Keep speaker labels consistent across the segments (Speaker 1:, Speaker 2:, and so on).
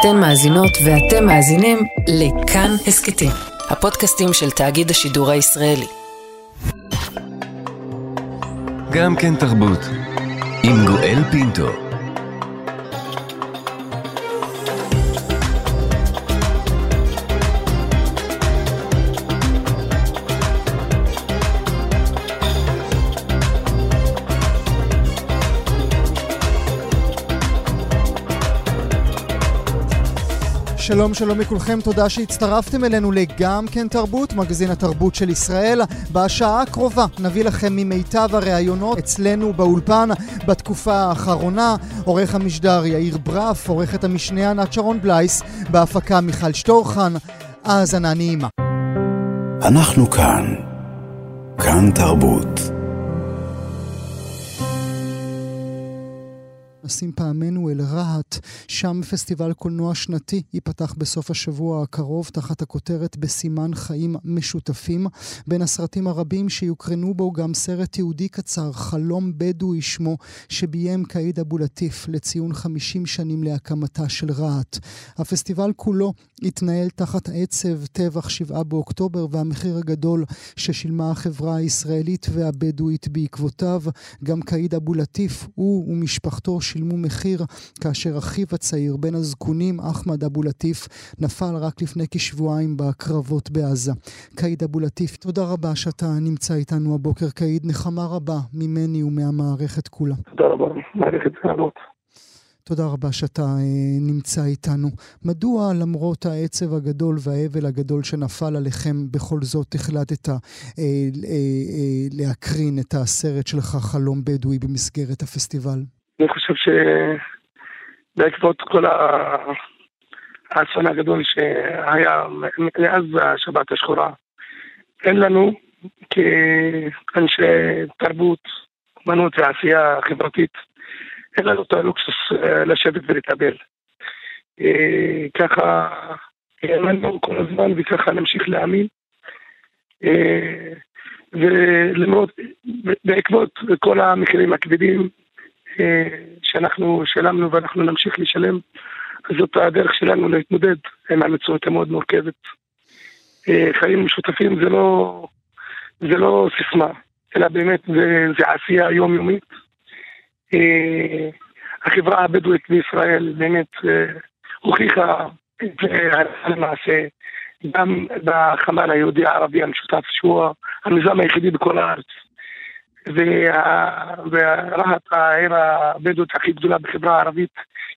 Speaker 1: אתן מאזינות ואתם מאזינים לכאן הסכתים, הפודקאסטים של תאגיד השידור הישראלי.
Speaker 2: גם כן תרבות, עם גואל פינטו.
Speaker 3: שלום שלום לכולכם, תודה שהצטרפתם אלינו לגם כן תרבות, מגזין התרבות של ישראל. בשעה הקרובה נביא לכם ממיטב הראיונות אצלנו באולפן בתקופה האחרונה. עורך המשדר יאיר ברף, עורכת המשנה ענת שרון בלייס, בהפקה מיכל שטורחן. האזנה נעימה.
Speaker 2: אנחנו כאן. כאן תרבות.
Speaker 3: נשים פעמנו אל רהט, שם פסטיבל קולנוע שנתי ייפתח בסוף השבוע הקרוב תחת הכותרת בסימן חיים משותפים. בין הסרטים הרבים שיוקרנו בו גם סרט יהודי קצר, חלום בדואי שמו, שביים קאיד אבו לטיף לציון 50 שנים להקמתה של רהט. הפסטיבל כולו התנהל תחת עצב טבח 7 באוקטובר והמחיר הגדול ששילמה החברה הישראלית והבדואית בעקבותיו. גם קאיד אבו לטיף, הוא ומשפחתו שילמו מחיר כאשר אחיו הצעיר, בן הזקונים, אחמד אבו לטיף, נפל רק לפני כשבועיים בקרבות בעזה. קאיד אבו לטיף, תודה רבה שאתה נמצא איתנו הבוקר. קאיד, נחמה רבה ממני ומהמערכת כולה.
Speaker 4: תודה רבה, מערכת לענות.
Speaker 3: תודה רבה שאתה אה, נמצא איתנו. מדוע למרות העצב הגדול והאבל הגדול שנפל עליכם, בכל זאת החלטת אה, אה, אה, להקרין את הסרט שלך, חלום בדואי, במסגרת הפסטיבל?
Speaker 4: אני חושב שבעקבות כל האסון הגדול שהיה מאז השבת השחורה, אין לנו כאנשי תרבות, אמנות ועשייה חברתית, אין לנו את הלוקסוס אה, לשבת ולהתאבל. אה, ככה האמנו כל הזמן וככה נמשיך להאמין. אה, ולמרות, בעקבות כל המחירים הכבדים שאנחנו שילמנו ואנחנו נמשיך לשלם, זאת הדרך שלנו להתמודד עם המציאות המאוד מורכבת. חיים משותפים זה לא, זה לא סיסמה, אלא באמת זה, זה עשייה יומיומית. החברה הבדואית בישראל באמת הוכיחה את זה למעשה גם בחמ"ל היהודי הערבי המשותף שהוא המיזם היחידי בכל הארץ. ורהט, העיר הבדואית הכי גדולה בחברה הערבית,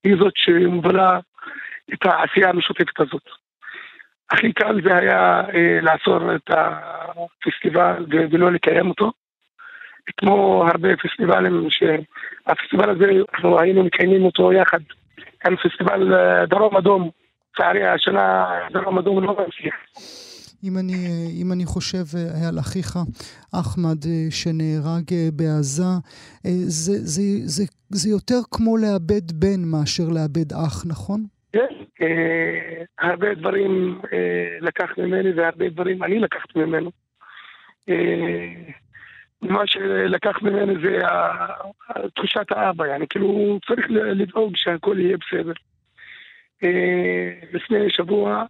Speaker 4: היא זאת שמובילה את העשייה המשותפת הזאת. הכי קל זה היה אה, לעצור את הפסטיבל ולא לקיים אותו. כמו הרבה פסטיבלים, שהפסטיבל הזה, אנחנו היינו מקיימים אותו יחד עם פסטיבל אה, דרום אדום. לצערי השנה דרום אדום לא ממשיך.
Speaker 3: אם אני, אם אני חושב אה, על אחיך אחמד אה, שנהרג אה, בעזה, זה, זה, זה, זה יותר כמו לאבד בן מאשר לאבד אח, נכון?
Speaker 4: כן, הרבה דברים לקח ממני והרבה דברים אני לקחתי ממנו. מה שלקח ממני זה תחושת האבא, יעני, כאילו הוא צריך לדאוג שהכל יהיה בסדר. לפני שבוע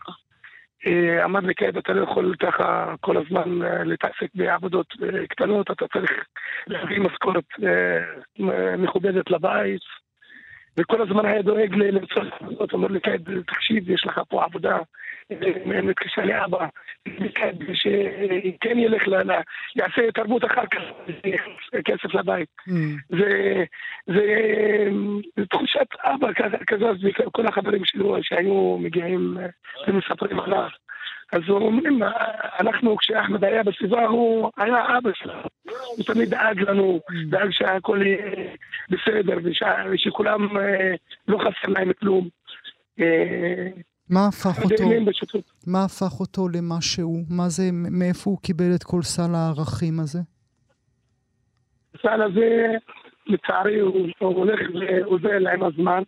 Speaker 4: אה, לי כעת, אתה לא יכול ככה כל הזמן אה, להתעסק בעבודות אה, קטנות, אתה צריך להביא משכורת מכובדת לבית. וכל הזמן היה דואג למצוא עבודות, אומר לי, כעת, תקשיב, יש לך פה עבודה, מתקשר לאבא, שכן ילך, יעשה תרבות אחר כך, כסף לבית. זה תחושת אבא כזאת, וכל החברים שלו שהיו מגיעים ומספרים עליו. אז הוא אומרים, אנחנו, כשאחמד היה בסביבה, הוא היה אבא שלנו. הוא תמיד דאג לנו, דאג שהכל יהיה בסדר, ושכולם אה, לא חסר להם כלום.
Speaker 3: אה, מה הפך אותו? מה הפך אותו למה שהוא? מה זה, מאיפה הוא קיבל את כל סל הערכים הזה?
Speaker 4: הסל הזה, לצערי, הוא, הוא הולך ואוזל עם הזמן,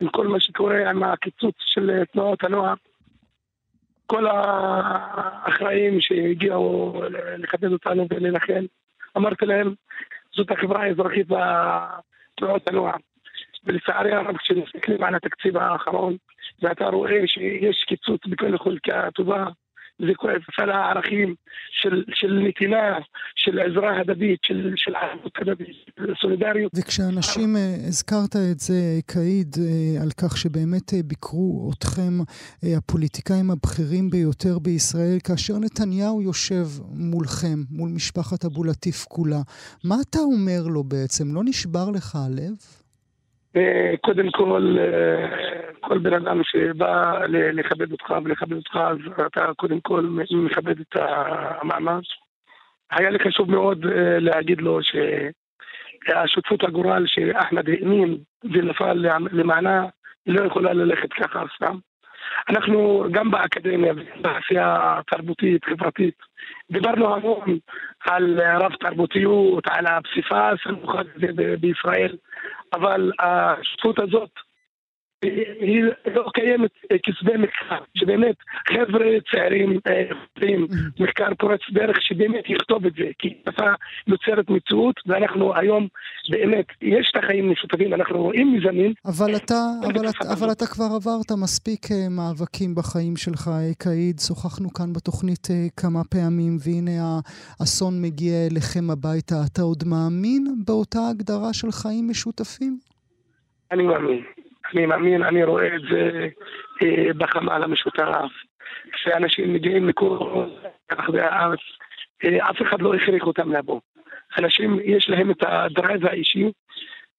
Speaker 4: עם כל מה שקורה עם הקיצוץ של תנועות הנוער. כל האחראים שהגיעו לכבד אותנו ולנחם, אמרתי להם, זאת החברה האזרחית והתנועות הנוער. ולצערי הרב, כשמסתכלים על התקציב האחרון, ואתה רואה שיש קיצוץ בכל חלקה טובה, זה כואב, סל הערכים של, של נתינה, של עזרה הדדית, של, של ערבות הדדית, של סולידריות.
Speaker 3: וכשאנשים, אה, הזכרת את זה, קאיד, אה, על כך שבאמת אה, ביקרו אתכם, הפוליטיקאים הבכירים ביותר בישראל, כאשר נתניהו יושב מולכם, מול משפחת אבו לטיף כולה, מה אתה אומר לו בעצם? לא נשבר לך הלב?
Speaker 4: קודם כל, כל בן אדם שבא לכבד אותך ולכבד אותך, אז אתה קודם כל מכבד את המעמד. היה לי חשוב מאוד אה, להגיד לו שהשותפות הגורל שאחמד האמין ונפל למענה, לא יכולה ללכת ככה סתם. אנחנו גם באקדמיה בעשייה תרבותית, חברתית, דיברנו המון על רב תרבותיות, על הפסיפס המיוחד בישראל, אבל השותפות הזאת היא לא קיימת כסבי מחקר, שבאמת חבר'ה צעירים עושים אה, מחקר פורץ דרך שבאמת יכתוב את זה, כי שפה יוצרת מציאות ואנחנו היום באמת, יש את החיים משותפים, אנחנו רואים מיזמים.
Speaker 3: אבל אתה, אבל, אבל אתה כבר עברת מספיק אה, מאבקים בחיים שלך, אה, קאיד, שוחחנו כאן בתוכנית כמה פעמים, והנה האסון מגיע אליכם הביתה. אתה עוד מאמין באותה הגדרה של חיים משותפים?
Speaker 4: אני מאמין. אני מאמין, אני רואה את זה אה, בחמ"ל המשותף, שאנשים מגיעים מכל רחבי הארץ, אה, אף אחד לא הכריח אותם לבוא. אנשים, יש להם את הדרייב האישי,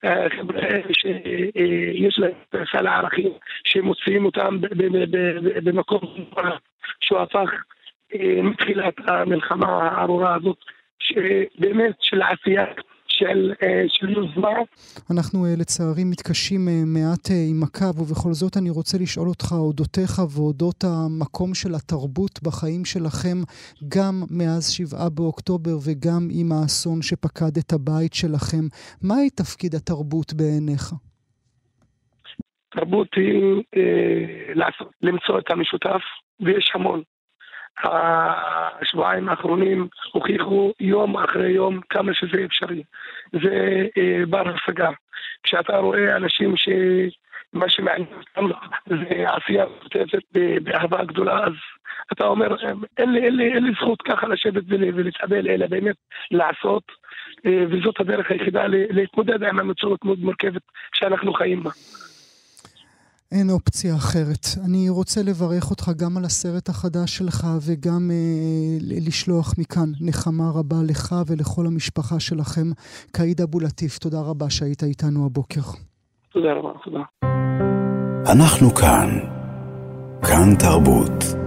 Speaker 4: אה, חבר'ה שיש להם סל הערכים, שמוציאים אותם במקום שהוא הפך מתחילת המלחמה הארורה הזאת, שבאמת של עשייה של, אה, של יוזמה.
Speaker 3: אנחנו אה, לצערי מתקשים אה, מעט עם הקו, ובכל זאת אני רוצה לשאול אותך אודותיך ואודות המקום של התרבות בחיים שלכם, גם מאז שבעה באוקטובר וגם עם האסון שפקד את הבית שלכם. מהי תפקיד התרבות בעיניך?
Speaker 4: תרבות היא אה, לעשות, למצוא את המשותף, ויש המון. השבועיים האחרונים הוכיחו יום אחרי יום כמה שזה אפשרי. זה אה, בר השגה. כשאתה רואה אנשים שמה שמעניין אותם זה עשייה משותפת באהבה גדולה, אז אתה אומר, אין לי, אין לי, אין לי זכות ככה לשבת ולהתאבל, אלא באמת לעשות, אה, וזאת הדרך היחידה להתמודד עם המציאות מאוד מורכבת שאנחנו חיים בה.
Speaker 3: אין אופציה אחרת. אני רוצה לברך אותך גם על הסרט החדש שלך וגם אה, לשלוח מכאן נחמה רבה לך ולכל המשפחה שלכם. קאיד אבו לטיף, תודה רבה שהיית איתנו הבוקר.
Speaker 4: תודה רבה, תודה.
Speaker 2: אנחנו כאן. כאן תרבות.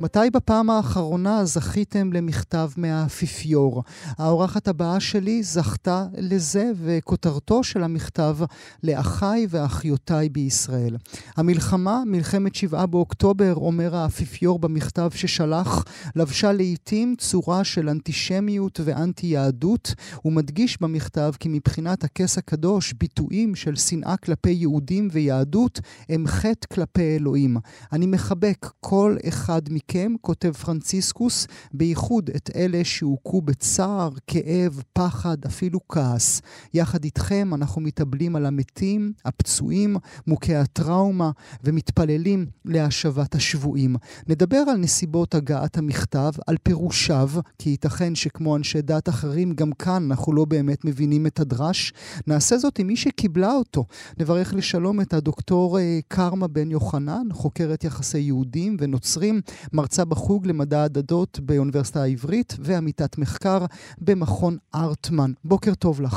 Speaker 3: מתי בפעם האחרונה זכיתם למכתב מהאפיפיור? האורחת הבאה שלי זכתה לזה, וכותרתו של המכתב לאחיי ואחיותיי בישראל. המלחמה, מלחמת שבעה באוקטובר, אומר האפיפיור במכתב ששלח, לבשה לעיתים צורה של אנטישמיות ואנטי-יהדות. הוא מדגיש במכתב כי מבחינת הכס הקדוש, ביטויים של שנאה כלפי יהודים ויהדות הם חטא כלפי אלוהים. אני מחבק כל אחד מכם. מכם, כותב פרנציסקוס, בייחוד את אלה שהוכו בצער, כאב, פחד, אפילו כעס. יחד איתכם אנחנו מתאבלים על המתים, הפצועים, מוכי הטראומה, ומתפללים להשבת השבויים. נדבר על נסיבות הגעת המכתב, על פירושיו, כי ייתכן שכמו אנשי דת אחרים, גם כאן אנחנו לא באמת מבינים את הדרש. נעשה זאת עם מי שקיבלה אותו. נברך לשלום את הדוקטור אה, קרמה בן יוחנן, חוקרת יחסי יהודים ונוצרים, מרצה בחוג למדע הדדות באוניברסיטה העברית ועמיתת מחקר במכון ארטמן. בוקר טוב לך.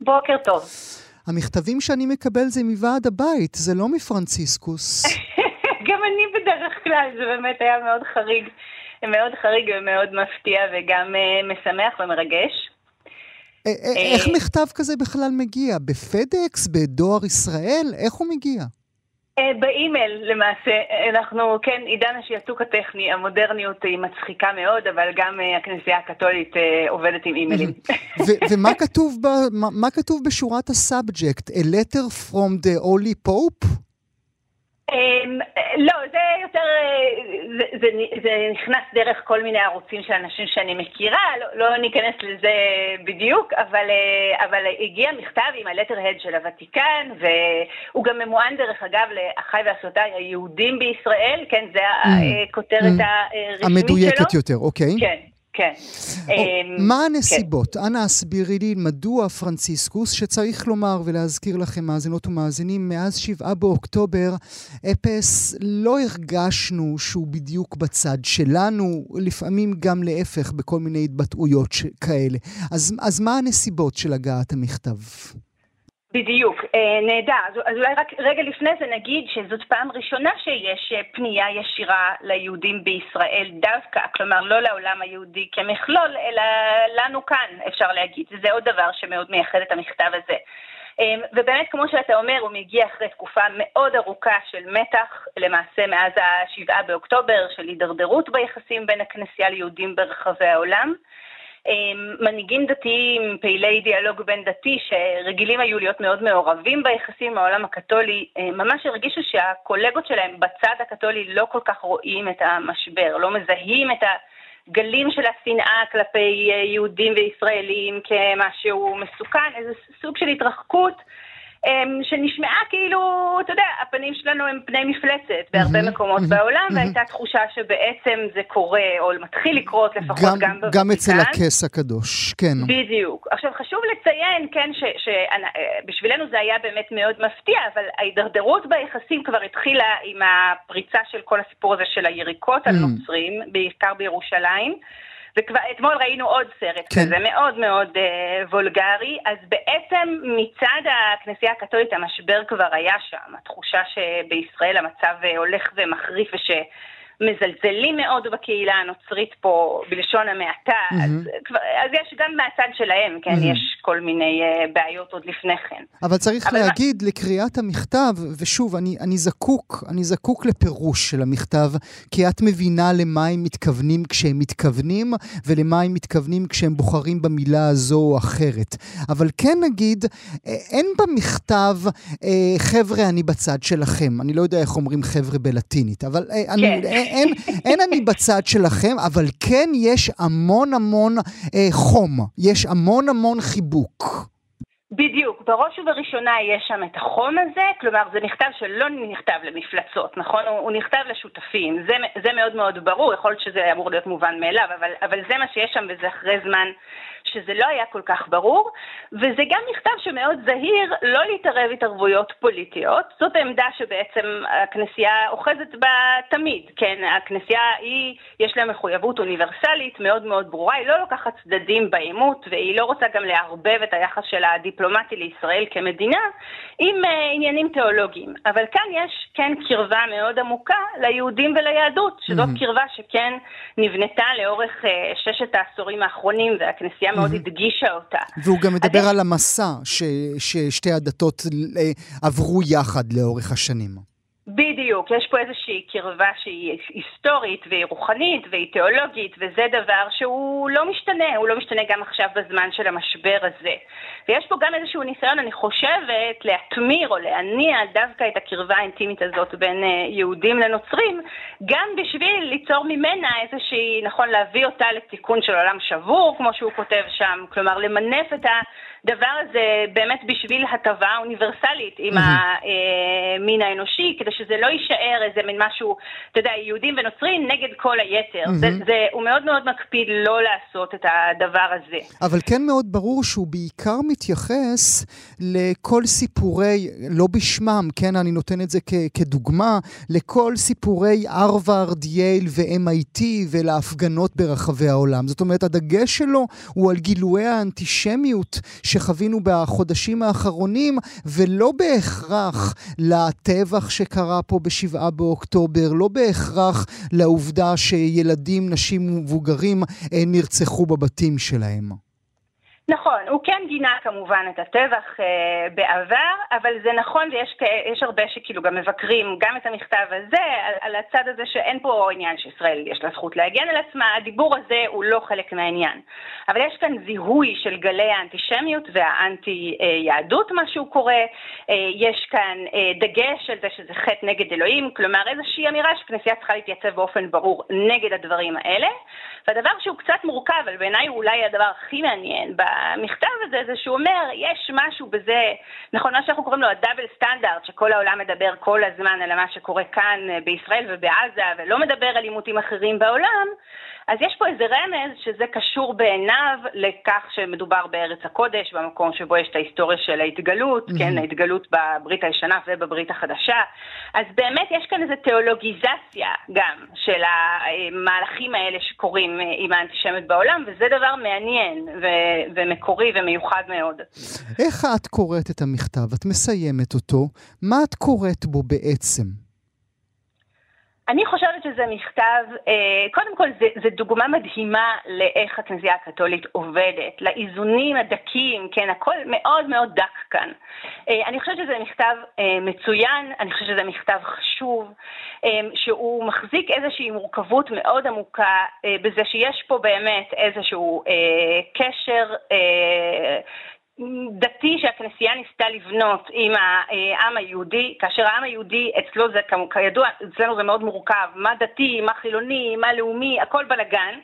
Speaker 5: בוקר טוב.
Speaker 3: המכתבים שאני מקבל זה מוועד הבית, זה לא מפרנציסקוס.
Speaker 5: גם אני בדרך כלל, זה באמת היה מאוד חריג, מאוד חריג ומאוד מפתיע וגם uh, משמח ומרגש.
Speaker 3: אה, איך מכתב כזה בכלל מגיע? ב FedEx? בדואר ישראל? איך הוא מגיע?
Speaker 5: אה, באימייל למעשה, אנחנו, כן, עידן השיעתוק הטכני, המודרניות היא מצחיקה מאוד, אבל גם אה, הכנסייה הקתולית אה, עובדת עם אימיילים.
Speaker 3: ומה כתוב, ב, מה, מה כתוב בשורת ה subject? A letter from the Holy Pope?
Speaker 5: אמ, לא, זה יותר, זה, זה, זה נכנס דרך כל מיני ערוצים של אנשים שאני מכירה, לא, לא ניכנס לזה בדיוק, אבל, אבל הגיע מכתב עם הלטר-הד של הוותיקן, והוא גם ממוען דרך אגב לאחיי ואחיותיי היהודים בישראל, כן, זה. הכותרת mm. הרשמית שלו.
Speaker 3: המדויקת יותר, אוקיי.
Speaker 5: כן. כן.
Speaker 3: אמ, מה הנסיבות? אנא הסבירי לי מדוע פרנציסקוס, שצריך לומר ולהזכיר לכם, מאזינות ומאזינים, מאז שבעה באוקטובר, אפס, לא הרגשנו שהוא בדיוק בצד שלנו, לפעמים גם להפך בכל מיני התבטאויות כאלה. אז, אז מה הנסיבות של הגעת המכתב?
Speaker 5: בדיוק, אה, נהדר. אז, אז אולי רק רגע לפני זה נגיד שזאת פעם ראשונה שיש אה, פנייה ישירה ליהודים בישראל דווקא, כלומר לא לעולם היהודי כמכלול, אלא לנו כאן, אפשר להגיד. וזה עוד דבר שמאוד מייחד את המכתב הזה. אה, ובאמת, כמו שאתה אומר, הוא מגיע אחרי תקופה מאוד ארוכה של מתח, למעשה מאז השבעה באוקטובר, של הידרדרות ביחסים בין הכנסייה ליהודים ברחבי העולם. אמ, מנהיגים דתיים, פעילי דיאלוג בין דתי, שרגילים היו להיות מאוד מעורבים ביחסים עם העולם הקתולי, אה, ממש הרגישו שהקולגות שלהם בצד הקתולי לא כל כך רואים את המשבר, לא מזהים את הגלים של השנאה כלפי אה, יהודים וישראלים כמשהו מסוכן, איזה סוג של התרחקות. אמ, שנשמעה כאילו, אתה יודע, הפנים שלנו הם פני מפלצת בהרבה מקומות בעולם. והייתה תחושה שבעצם זה קורה, או מתחיל לקרות לפחות גם, גם בוותיקן.
Speaker 3: גם אצל הכס הקדוש, כן.
Speaker 5: בדיוק. עכשיו חשוב לציין, כן, שבשבילנו זה היה באמת מאוד מפתיע, אבל ההידרדרות ביחסים כבר התחילה עם הפריצה של כל הסיפור הזה של היריקות על נוצרים, בעיקר בירושלים. ואתמול ראינו עוד סרט. כן. כזה מאוד מאוד uh, וולגרי, אז בעצם מצד הכנסייה הקתולית המשבר כבר היה שם, התחושה שבישראל המצב uh, הולך ומחריף וש... מזלזלים מאוד בקהילה הנוצרית פה, בלשון המעטה, mm-hmm. אז, אז יש גם מהצד שלהם, כן, mm-hmm. יש כל מיני uh, בעיות עוד לפני כן.
Speaker 3: אבל צריך אבל להגיד, מה... לקריאת המכתב, ושוב, אני, אני זקוק, אני זקוק לפירוש של המכתב, כי את מבינה למה הם מתכוונים כשהם מתכוונים, ולמה הם מתכוונים כשהם בוחרים במילה הזו או אחרת. אבל כן נגיד, אה, אין במכתב, אה, חבר'ה, אני בצד שלכם. אני לא יודע איך אומרים חבר'ה בלטינית, אבל אה, כן. אני... אה, אין, אין אני בצד שלכם, אבל כן יש המון המון אה, חום, יש המון המון חיבוק.
Speaker 5: בדיוק, בראש ובראשונה יש שם את החום הזה, כלומר זה מכתב שלא נכתב למפלצות, נכון? הוא, הוא נכתב לשותפים, זה, זה מאוד מאוד ברור, יכול להיות שזה אמור להיות מובן מאליו, אבל, אבל זה מה שיש שם וזה אחרי זמן שזה לא היה כל כך ברור, וזה גם מכתב שמאוד זהיר לא להתערב התערבויות פוליטיות. זאת העמדה שבעצם הכנסייה אוחזת בה תמיד, כן? הכנסייה היא, יש לה מחויבות אוניברסלית מאוד מאוד ברורה, היא לא לוקחת צדדים בעימות, והיא לא רוצה גם לערבב את היחס של הדיפלומטי לישראל כמדינה עם uh, עניינים תיאולוגיים. אבל כאן יש כן קרבה מאוד עמוקה ליהודים וליהדות, שזאת mm-hmm. קרבה שכן נבנתה לאורך uh, ששת העשורים האחרונים, והכנסייה מאוד הדגישה אותה.
Speaker 3: והוא גם מדבר על המסע ששתי הדתות אה, עברו יחד לאורך השנים.
Speaker 5: בדיוק, יש פה איזושהי קרבה שהיא היסטורית והיא רוחנית והיא תיאולוגית וזה דבר שהוא לא משתנה, הוא לא משתנה גם עכשיו בזמן של המשבר הזה. ויש פה גם איזשהו ניסיון, אני חושבת, להטמיר או להניע דווקא את הקרבה האינטימית הזאת בין אה, יהודים לנוצרים, גם בשביל ליצור ממנה איזושהי, נכון, להביא אותה לתיקון של עולם שבור, כמו שהוא כותב שם, כלומר למנף את ה... הדבר הזה באמת בשביל הטבה אוניברסלית עם המין האנושי, כדי שזה לא יישאר איזה מין משהו, אתה יודע, יהודים ונוצרים נגד כל היתר. זה, זה, הוא מאוד מאוד מקפיד לא לעשות את הדבר הזה.
Speaker 3: אבל כן מאוד ברור שהוא בעיקר מתייחס לכל סיפורי, לא בשמם, כן, אני נותן את זה כ- כדוגמה, לכל סיפורי הרווארד, יייל ו-MIT ולהפגנות ברחבי העולם. זאת אומרת, הדגש שלו הוא על גילויי האנטישמיות שחווינו בחודשים האחרונים, ולא בהכרח לטבח שקרה פה בשבעה באוקטובר, לא בהכרח לעובדה שילדים, נשים ומבוגרים אה, נרצחו בבתים שלהם.
Speaker 5: נכון, הוא כן גינה כמובן את הטבח אה, בעבר, אבל זה נכון ויש הרבה שכאילו גם מבקרים גם את המכתב הזה, על, על הצד הזה שאין פה עניין שישראל יש לה זכות להגן על עצמה, הדיבור הזה הוא לא חלק מהעניין. אבל יש כאן זיהוי של גלי האנטישמיות והאנטי-יהדות, מה שהוא קורא, אה, יש כאן אה, דגש על זה שזה חטא נגד אלוהים, כלומר איזושהי אמירה שכנסייה צריכה להתייצב באופן ברור נגד הדברים האלה. והדבר שהוא קצת מורכב, אבל בעיניי הוא אולי הדבר הכי מעניין במכתב הזה, זה שהוא אומר, יש משהו בזה, נכון, מה שאנחנו קוראים לו הדאבל סטנדרט, שכל העולם מדבר כל הזמן על מה שקורה כאן אה, בישראל ובעזה, ולא מדבר על עימותים אחרים בעולם, אז יש פה איזה רמז שזה קשור בעיניו לכך שמדובר בארץ הקודש, במקום שבו יש את ההיסטוריה של ההתגלות, mm-hmm. כן, ההתגלות בברית הישנה ובברית החדשה. אז באמת יש כאן איזו תיאולוגיזציה גם של המהלכים האלה שקורים עם האנטישמיות בעולם, וזה דבר מעניין ו- ומקורי ומיוחד מאוד.
Speaker 3: איך את קוראת את המכתב? את מסיימת אותו. מה את קוראת בו בעצם?
Speaker 5: אני חושבת שזה מכתב, אה, קודם כל זה דוגמה מדהימה לאיך הכנסייה הקתולית עובדת, לאיזונים הדקים, כן, הכל מאוד מאוד דק כאן. אה, אני חושבת שזה מכתב אה, מצוין, אני חושבת שזה מכתב חשוב, שהוא מחזיק איזושהי מורכבות מאוד עמוקה בזה שיש פה באמת איזשהו קשר דתי שהכנסייה ניסתה לבנות עם העם היהודי, כאשר העם היהודי אצלו זה כידוע, אצלנו זה מאוד מורכב, מה דתי, מה חילוני, מה לאומי, הכל בלגן.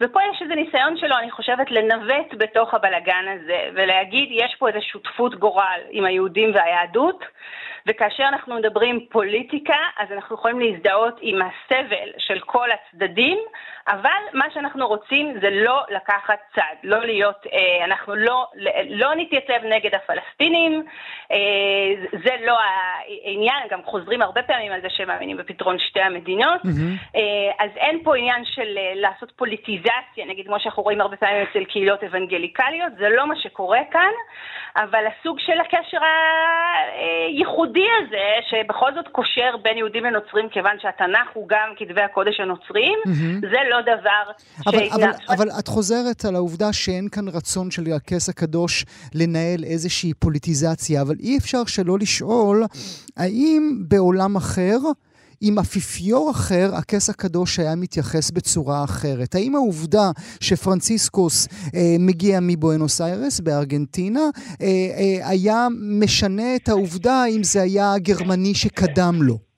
Speaker 5: ופה יש איזה ניסיון שלו, אני חושבת, לנווט בתוך הבלגן הזה, ולהגיד, יש פה איזו שותפות גורל עם היהודים והיהדות, וכאשר אנחנו מדברים פוליטיקה, אז אנחנו יכולים להזדהות עם הסבל של כל הצדדים, אבל מה שאנחנו רוצים זה לא לקחת צד, לא להיות, אה, אנחנו לא, לא נתייצב נגד הפלסטינים, אה, זה לא העניין, גם חוזרים הרבה פעמים על זה שהם מאמינים בפתרון שתי המדינות, mm-hmm. אז אין פה עניין של לעשות פוליטיזציה, נגיד כמו שאנחנו רואים הרבה פעמים אצל קהילות אוונגליקליות, זה לא מה שקורה כאן, אבל הסוג של הקשר הייחודי הזה, שבכל זאת קושר בין יהודים לנוצרים, כיוון שהתנ"ך הוא גם כתבי הקודש הנוצריים, mm-hmm. זה לא דבר
Speaker 3: אבל, אבל, אבל את חוזרת על העובדה שאין כאן רצון של הכס הקדוש לנהל איזושהי פוליטיזציה, אבל אי אפשר שלא לשאול, האם בעולם אחר, עם אפיפיור אחר, הכס הקדוש היה מתייחס בצורה אחרת. האם העובדה שפרנציסקוס אה, מגיע מבואנוס איירס בארגנטינה, אה, אה, היה משנה את העובדה אם זה היה הגרמני שקדם לו?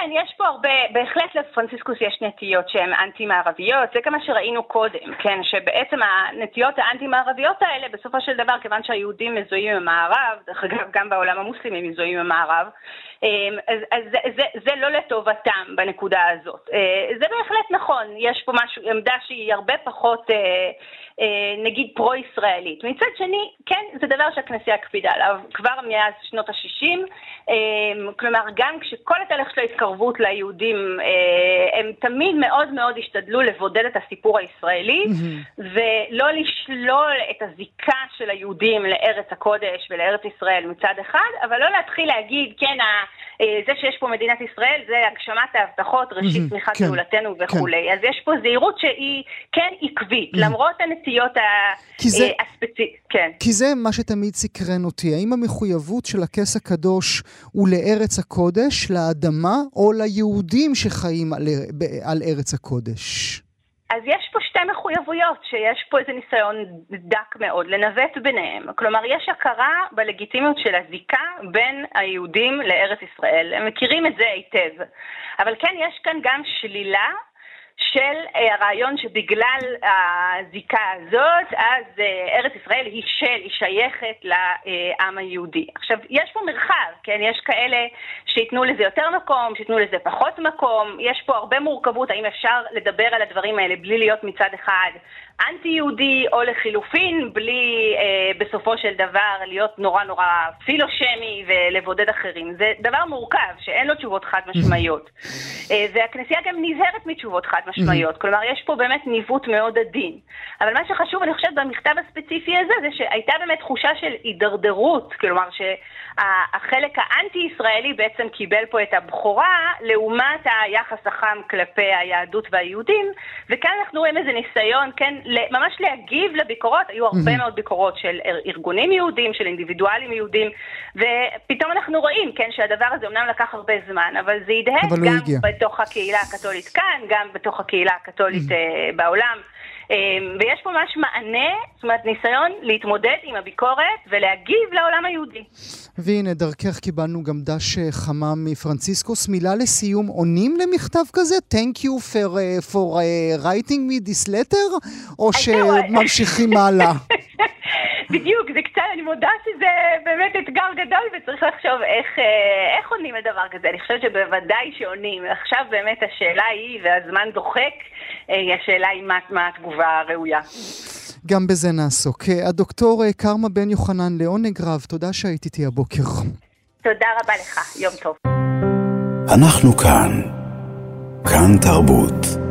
Speaker 5: כן, יש פה הרבה, בהחלט לפרנסיסקוס יש נטיות שהן אנטי-מערביות, זה גם מה שראינו קודם, כן, שבעצם הנטיות האנטי-מערביות האלה, בסופו של דבר, כיוון שהיהודים מזוהים עם המערב, דרך אגב, גם בעולם המוסלמי מזוהים עם המערב, אמ, אז, אז זה, זה, לא לטובתם בנקודה הזאת. אה, זה בהחלט נכון, יש פה משהו, עמדה שהיא הרבה פחות, אה, אה, נגיד, פרו-ישראלית. מצד שני, כן, זה דבר שהכנסייה הקפידה עליו כבר מאז שנות ה-60, אמ, כלומר, גם כשכל התהליך של ההתקרבות ליהודים, הם תמיד מאוד מאוד השתדלו לבודד את הסיפור הישראלי, mm-hmm. ולא לשלול את הזיקה של היהודים לארץ הקודש ולארץ ישראל מצד אחד, אבל לא להתחיל להגיד, כן, זה שיש פה מדינת ישראל זה הגשמת ההבטחות, ראשית צמיחת mm-hmm, גאולתנו כן, וכולי. כן. אז יש פה זהירות שהיא כן עקבית, mm-hmm. למרות הנטיות הספציפיות. כן.
Speaker 3: כי זה מה שתמיד סקרן אותי. האם המחויבות של הכס הקדוש הוא לארץ הקודש, לאדמה, או ליהודים שחיים על, על ארץ הקודש?
Speaker 5: אז יש פה שתי מחויבויות, שיש פה איזה ניסיון דק מאוד לנווט ביניהם. כלומר, יש הכרה בלגיטימיות של הזיקה בין היהודים לארץ ישראל. הם מכירים את זה היטב. אבל כן, יש כאן גם שלילה של אה, הרעיון שבגלל הזיקה הזאת, אז אה, ארץ ישראל היא של, היא שייכת לעם היהודי. עכשיו, יש פה מרחב, כן? יש כאלה שייתנו לזה יותר מקום, שייתנו לזה פחות מקום, יש פה הרבה מורכבות, האם אפשר לדבר על הדברים האלה בלי להיות מצד אחד אנטי-יהודי, או לחילופין, בלי אה, בסופו של דבר להיות נורא נורא פילושמי ולבודד אחרים. זה דבר מורכב, שאין לו תשובות חד משמעיות. אה, והכנסייה גם נזהרת מתשובות חד משמעיות. Mm-hmm. כלומר, יש פה באמת ניווט מאוד עדין. אבל מה שחשוב, אני חושבת, במכתב הספציפי הזה, זה שהייתה באמת תחושה של הידרדרות, כלומר שהחלק האנטי-ישראלי בעצם קיבל פה את הבכורה, לעומת היחס החם כלפי היהדות והיהודים, וכאן אנחנו רואים איזה ניסיון, כן, ממש להגיב לביקורות, היו הרבה מאוד ביקורות של ארגונים יהודים, של אינדיבידואלים יהודים, ופתאום אנחנו רואים, כן, שהדבר הזה אמנם לקח הרבה זמן, אבל זה הדהד גם הגיע. בתוך הקהילה הקתולית כאן, גם בתוך הקהילה הקתולית uh, בעולם. אמ, ויש פה ממש מענה, זאת אומרת ניסיון להתמודד עם הביקורת ולהגיב לעולם היהודי.
Speaker 3: והנה, דרכך קיבלנו גם דש אה, חמה מפרנציסקוס. מילה לסיום, עונים למכתב כזה? Thank you for, uh, for uh, writing me this letter? או שממשיכים הלאה?
Speaker 5: בדיוק, זה קצת, אני מודה שזה באמת אתגר גדול וצריך לחשוב איך, איך עונים לדבר כזה. אני חושבת שבוודאי שעונים. עכשיו באמת השאלה היא, והזמן דוחק, השאלה היא מה, מה התגובה הראויה.
Speaker 3: גם בזה נעסוק. הדוקטור כרמה בן יוחנן, לעונג רב, תודה שהיית איתי הבוקר.
Speaker 5: תודה רבה לך, יום טוב.
Speaker 2: אנחנו כאן. כאן תרבות.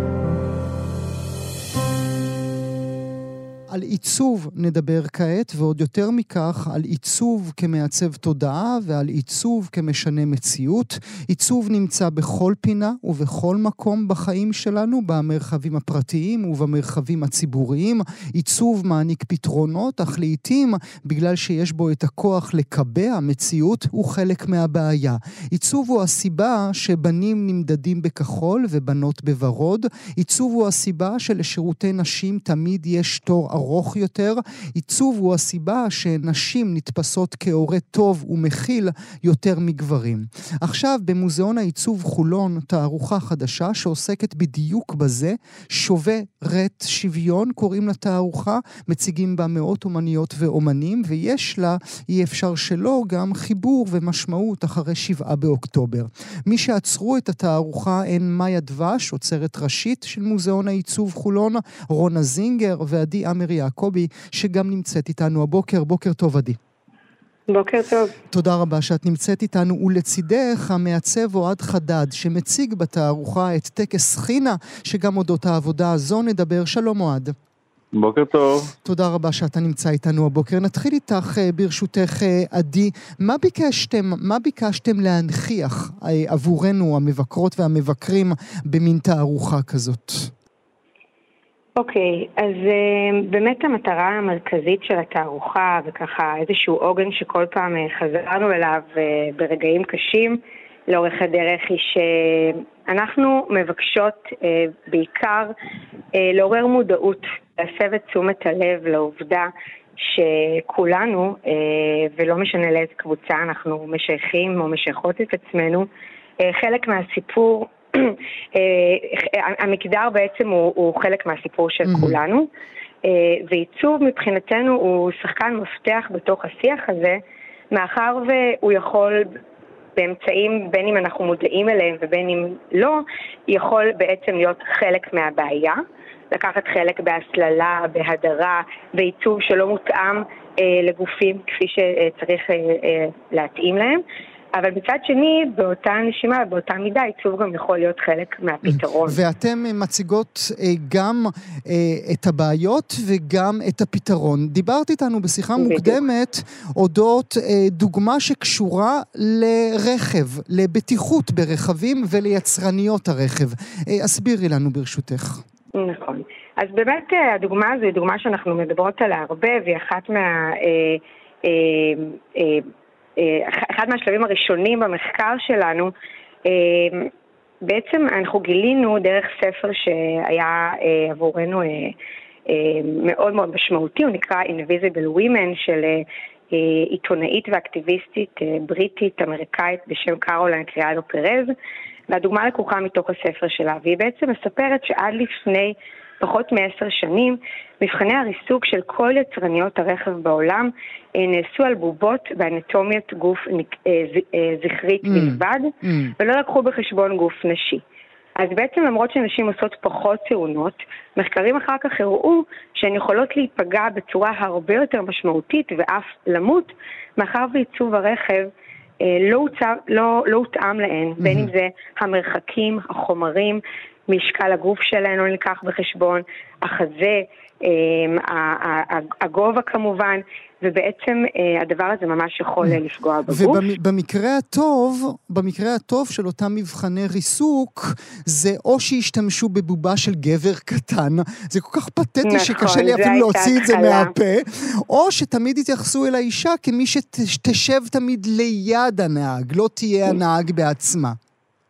Speaker 3: על עיצוב נדבר כעת, ועוד יותר מכך, על עיצוב כמעצב תודעה ועל עיצוב כמשנה מציאות. עיצוב נמצא בכל פינה ובכל מקום בחיים שלנו, במרחבים הפרטיים ובמרחבים הציבוריים. עיצוב מעניק פתרונות, אך לעיתים, בגלל שיש בו את הכוח לקבע מציאות, הוא חלק מהבעיה. עיצוב הוא הסיבה שבנים נמדדים בכחול ובנות בוורוד. עיצוב הוא הסיבה שלשירותי נשים תמיד יש תור ארוך. ארוך יותר. עיצוב הוא הסיבה שנשים נתפסות כהורה טוב ומכיל יותר מגברים. עכשיו במוזיאון העיצוב חולון תערוכה חדשה שעוסקת בדיוק בזה, שווה רט שוויון קוראים לתערוכה, מציגים בה מאות אומניות ואומנים, ויש לה, אי אפשר שלא, גם חיבור ומשמעות אחרי שבעה באוקטובר. מי שעצרו את התערוכה הן מאיה דבש, עוצרת ראשית של מוזיאון העיצוב חולון, רונה זינגר ועדי עמרי יעקבי, שגם נמצאת איתנו הבוקר. בוקר טוב, עדי.
Speaker 6: בוקר טוב.
Speaker 3: תודה רבה שאת נמצאת איתנו, ולצידך המעצב אוהד חדד, שמציג בתערוכה את טקס חינה, שגם אודות העבודה הזו נדבר. שלום אוהד.
Speaker 7: בוקר טוב.
Speaker 3: תודה רבה שאתה נמצא איתנו הבוקר. נתחיל איתך, אה, ברשותך, אה, עדי. מה ביקשתם, מה ביקשתם להנכיח אה, עבורנו, המבקרות והמבקרים, במין תערוכה כזאת?
Speaker 6: אוקיי, okay, אז uh, באמת המטרה המרכזית של התערוכה, וככה איזשהו עוגן שכל פעם uh, חזרנו אליו uh, ברגעים קשים לאורך הדרך, היא שאנחנו מבקשות בעיקר לעורר מודעות, להסב את תשומת הלב לעובדה שכולנו, ולא משנה לאיזה קבוצה אנחנו משייכים או משייכות את עצמנו, חלק מהסיפור אה, המגדר בעצם הוא, הוא חלק מהסיפור של. כולנו, אה, ועיצוב מבחינתנו הוא שחקן מפתח בתוך השיח הזה, מאחר והוא יכול באמצעים, בין אם אנחנו מודעים אליהם ובין אם לא, יכול בעצם להיות חלק מהבעיה. לקחת חלק בהסללה, בהדרה, בעיצוב שלא מותאם אה, לגופים כפי שצריך אה, אה, להתאים להם. אבל מצד שני, באותה נשימה, באותה מידה, עיצוב גם יכול להיות חלק מהפתרון.
Speaker 3: ואתם מציגות אה, גם אה, את הבעיות וגם את הפתרון. דיברת איתנו בשיחה בדיוק. מוקדמת אודות אה, דוגמה שקשורה לרכב, לבטיחות ברכבים וליצרניות הרכב. הסבירי לנו ברשותך.
Speaker 6: נכון. אז באמת הדוגמה הזו היא דוגמה שאנחנו מדברות עליה הרבה, והיא אחת מה... אה, אחד מהשלבים הראשונים במחקר שלנו, אה, בעצם אנחנו גילינו דרך ספר שהיה אה, עבורנו מאוד מאוד משמעותי, הוא נקרא Invisible Women של עיתונאית ואקטיביסטית בריטית אמריקאית בשם קרוליין קריאדו פרז, והדוגמה לקוחה מתוך הספר שלה, והיא בעצם מספרת שעד לפני פחות מעשר שנים, מבחני הריסוק של כל יצרניות הרכב בעולם אה, נעשו על בובות באנטומיית גוף אה, אה, זכרית mm. בלבד, mm. ולא לקחו בחשבון גוף נשי. אז בעצם למרות שנשים עושות פחות תאונות, מחקרים אחר כך הראו שהן יכולות להיפגע בצורה הרבה יותר משמעותית ואף למות, מאחר ועיצוב הרכב לא, לא, לא הותאם להן, mm-hmm. בין אם זה המרחקים, החומרים, משקל הגוף שלנו נלקח בחשבון, החזה, אמ, הגובה כמובן, ובעצם אה, הדבר הזה ממש יכול אה, לפגוע בגוף.
Speaker 3: ובמקרה הטוב, במקרה הטוב של אותם מבחני ריסוק, זה או שישתמשו בבובה של גבר קטן, זה כל כך פתטי נכון, שקשה לי אפילו להוציא את זה מהפה, או שתמיד יתייחסו אל האישה כמי שתשב תמיד ליד הנהג, לא תהיה הנהג בעצמה.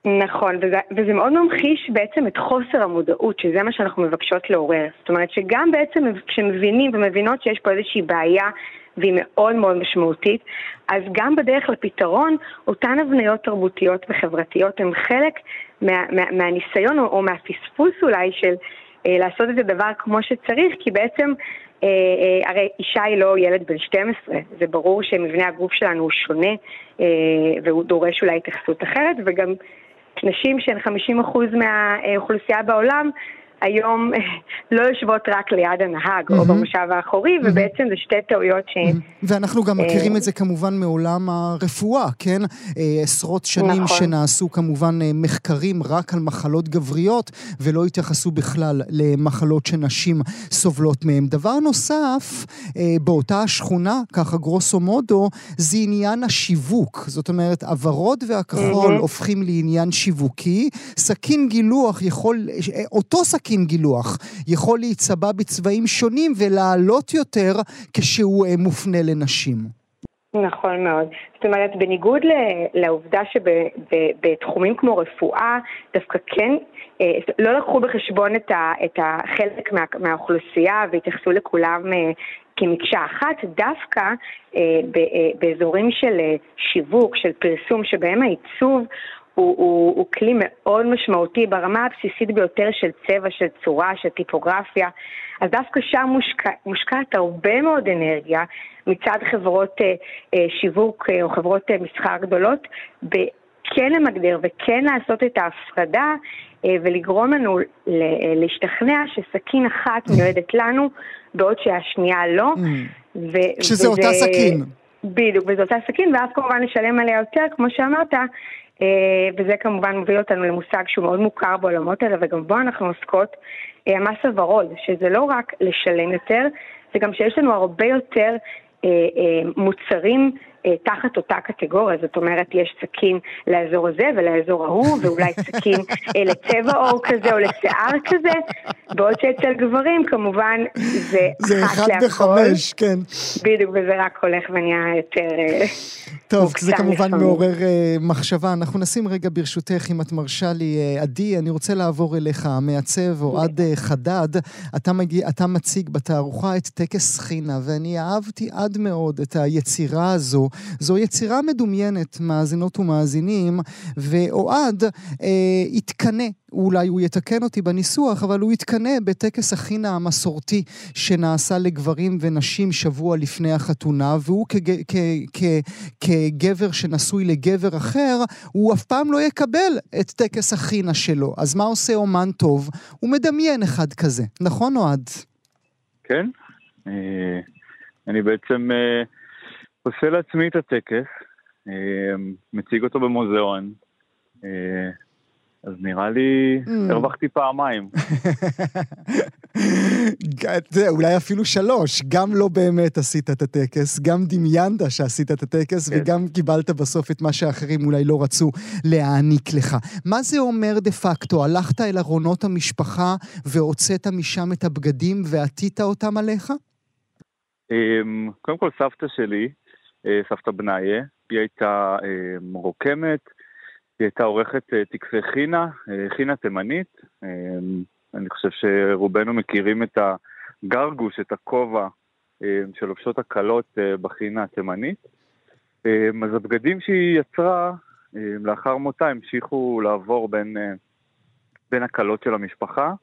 Speaker 6: נכון, וזה, וזה מאוד ממחיש בעצם את חוסר המודעות, שזה מה שאנחנו מבקשות לעורר. זאת אומרת שגם בעצם כשמבינים ומבינות שיש פה איזושהי בעיה והיא מאוד מאוד משמעותית, אז גם בדרך לפתרון, אותן הבניות תרבותיות וחברתיות הן חלק מה, מה, מהניסיון או, או מהפספוס אולי של אה, לעשות את הדבר כמו שצריך, כי בעצם אה, אה, הרי אישה היא לא ילד בן 12, זה ברור שמבנה הגוף שלנו הוא שונה אה, והוא דורש אולי התייחסות אחרת, וגם נשים שהן 50% מהאוכלוסייה בעולם, היום לא יושבות רק ליד הנהג mm-hmm. או במושב האחורי, mm-hmm. ובעצם זה שתי טעויות ש... Mm-hmm.
Speaker 3: ואנחנו גם מכירים אה, את זה כמובן מעולם הרפואה, כן? אה, עשרות שנים נכון. שנעשו כמובן אה, מחקרים רק על מחלות גבריות, ולא התייחסו בכלל למחלות שנשים סובלות מהן. דבר נוסף, באותה השכונה, ככה גרוסו מודו, זה עניין השיווק. זאת אומרת, הוורוד והכחול mm-hmm. הופכים לעניין שיווקי. סכין גילוח יכול, אותו סכין... סכין גילוח יכול להיצבע בצבעים שונים ולעלות יותר כשהוא אה, מופנה לנשים.
Speaker 6: נכון מאוד. זאת אומרת, בניגוד לעובדה שבתחומים כמו רפואה, דווקא כן, אה, לא לקחו בחשבון את החלק מה, מהאוכלוסייה והתייחסו לכולם אה, כמקשה אחת, דווקא באזורים של שיווק, של פרסום, שבהם העיצוב הוא, הוא, הוא כלי מאוד משמעותי ברמה הבסיסית ביותר של צבע, של צורה, של טיפוגרפיה. אז דווקא שם מושקע, מושקעת הרבה מאוד אנרגיה מצד חברות אה, אה, שיווק אה, או חברות אה, מסחר גדולות, כן למגדר וכן לעשות את ההפרדה אה, ולגרום לנו להשתכנע שסכין אחת מיועדת לנו, בעוד שהשנייה לא. Mm.
Speaker 3: ו- שזה וזה... אותה סכין.
Speaker 6: בדיוק, וזו אותה סכין, ואז כמובן נשלם עליה יותר, כמו שאמרת, אה, וזה כמובן מוביל אותנו למושג שהוא מאוד מוכר בעולמות האלה, וגם בו אנחנו עוסקות, אה, המס הוורוד, שזה לא רק לשלם יותר, זה גם שיש לנו הרבה יותר אה, מוצרים אה, תחת אותה קטגוריה, זאת אומרת, יש סכין לאזור הזה ולאזור ההוא, ואולי סכין אה, לצבע עור כזה או לשיער כזה, בעוד שאצל גברים כמובן זה,
Speaker 3: זה אחת להכל. זה אחד בחמש, כן.
Speaker 6: בדיוק, וזה רק הולך ונהיה יותר אה,
Speaker 3: טוב, זה כמובן לפעמים. מעורר uh, מחשבה. אנחנו נשים רגע ברשותך, אם את מרשה לי, uh, עדי, אני רוצה לעבור אליך, המעצב אוהד uh, חדד. אתה, מגיע, אתה מציג בתערוכה את טקס חינה, ואני אהבתי עד מאוד את היצירה הזו. זו יצירה מדומיינת, מאזינות ומאזינים, ואוהד אה, התקנא אולי הוא יתקן אותי בניסוח, אבל הוא יתקנא בטקס החינה המסורתי שנעשה לגברים ונשים שבוע לפני החתונה, והוא כג, כ, כ, כגבר שנשוי לגבר אחר, הוא אף פעם לא יקבל את טקס החינה שלו. אז מה עושה אומן טוב? הוא מדמיין אחד כזה. נכון, אוהד?
Speaker 7: כן. אה, אני בעצם אה, עושה לעצמי את הטקס, אה, מציג אותו במוזיאון. אה, אז נראה לי mm. הרווחתי פעמיים.
Speaker 3: אולי אפילו שלוש, גם לא באמת עשית את הטקס, גם דמיינת שעשית את הטקס, כן. וגם קיבלת בסוף את מה שאחרים אולי לא רצו להעניק לך. מה זה אומר דה פקטו? הלכת אל ארונות המשפחה והוצאת משם את הבגדים ועטית אותם עליך?
Speaker 7: אמ, קודם כל, סבתא שלי, סבתא בניה, היא הייתה אמ, רוקמת, היא הייתה עורכת אה, טקסי חינה, אה, חינה תימנית. אני חושב שרובנו מכירים את הגרגוש, את הכובע שלובשות הכלות בחינה התימנית. אז הבגדים שהיא יצרה לאחר מותה המשיכו לעבור בין, בין הכלות של המשפחה,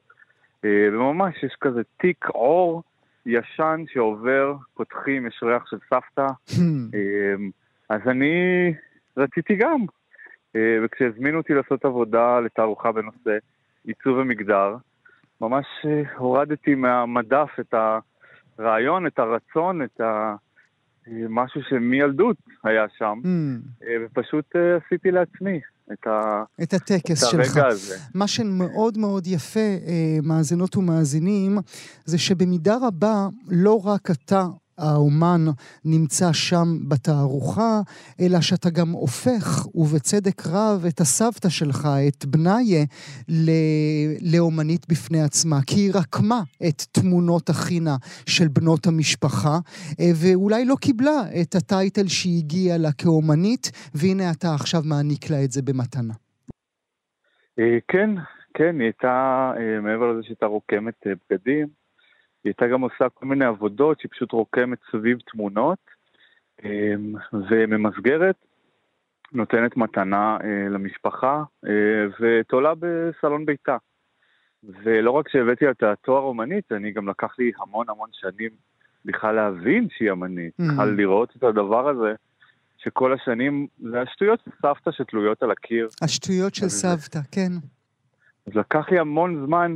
Speaker 7: וממש יש כזה תיק עור ישן שעובר, פותחים, יש ריח של סבתא. אמ, אז אני רציתי גם. אה, וכשהזמינו אותי לעשות עבודה לתערוכה בנושא עיצוב ומגדר, ממש אה, הורדתי מהמדף את הרעיון, את הרצון, את ה... משהו שמילדות היה שם, ופשוט אה, עשיתי לעצמי. את, ה...
Speaker 3: את הטקס את שלך. הזה. מה שמאוד מאוד יפה, מאזינות ומאזינים, זה שבמידה רבה לא רק אתה האומן נמצא שם בתערוכה, אלא שאתה גם הופך, ובצדק רב, את הסבתא שלך, את בניה, לאומנית בפני עצמה. כי היא רקמה את תמונות החינה של בנות המשפחה, אה, ואולי לא קיבלה את הטייטל שהיא הגיעה לה כאומנית, והנה אתה עכשיו מעניק לה את זה במתנה.
Speaker 7: אה, כן, כן, היא הייתה, אה, מעבר לזה שהייתה רוקמת בגדים, היא הייתה גם עושה כל מיני עבודות שהיא פשוט רוקמת סביב תמונות אמ, וממסגרת, נותנת מתנה אה, למשפחה אה, ותולה בסלון ביתה. ולא רק שהבאתי את התואר אומנית, אני גם לקח לי המון המון שנים בכלל להבין שהיא אמנית, mm-hmm. בכלל לראות את הדבר הזה, שכל השנים זה השטויות של סבתא שתלויות על הקיר.
Speaker 3: השטויות של סבתא, כן.
Speaker 7: אז לקח לי המון זמן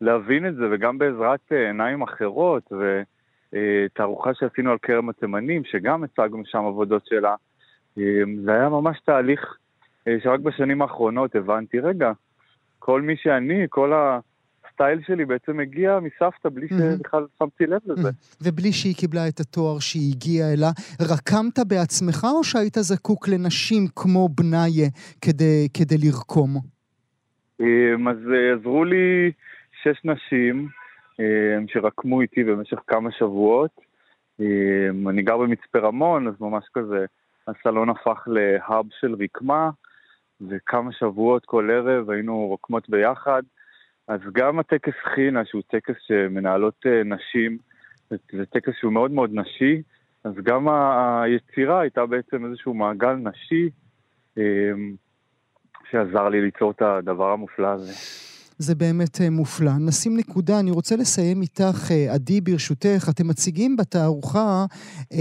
Speaker 7: להבין את זה, וגם בעזרת אה, עיניים אחרות, ותערוכה שעשינו על כרם התימנים, שגם הצגנו שם עבודות שלה. אה, זה היה ממש תהליך אה, שרק בשנים האחרונות הבנתי, רגע, כל מי שאני, כל הסטייל שלי בעצם הגיע מסבתא בלי שבכלל שמתי לב לזה.
Speaker 3: ובלי שהיא קיבלה את התואר שהיא הגיעה אליה, רקמת בעצמך או שהיית זקוק לנשים כמו בניה כדי, כדי לרקום?
Speaker 7: אז עזרו לי שש נשים אה, שרקמו איתי במשך כמה שבועות. אה, אני גר במצפה רמון, אז ממש כזה, הסלון הפך להאב של רקמה, וכמה שבועות כל ערב היינו רוקמות ביחד. אז גם הטקס חינה, שהוא טקס שמנהלות אה, נשים, זה טקס שהוא מאוד מאוד נשי, אז גם היצירה הייתה בעצם איזשהו מעגל נשי שעזר לי ליצור את הדבר המופלא הזה.
Speaker 3: זה באמת אה, מופלא. נשים נקודה, אני רוצה לסיים איתך, אה, עדי, ברשותך. אתם מציגים בתערוכה אה,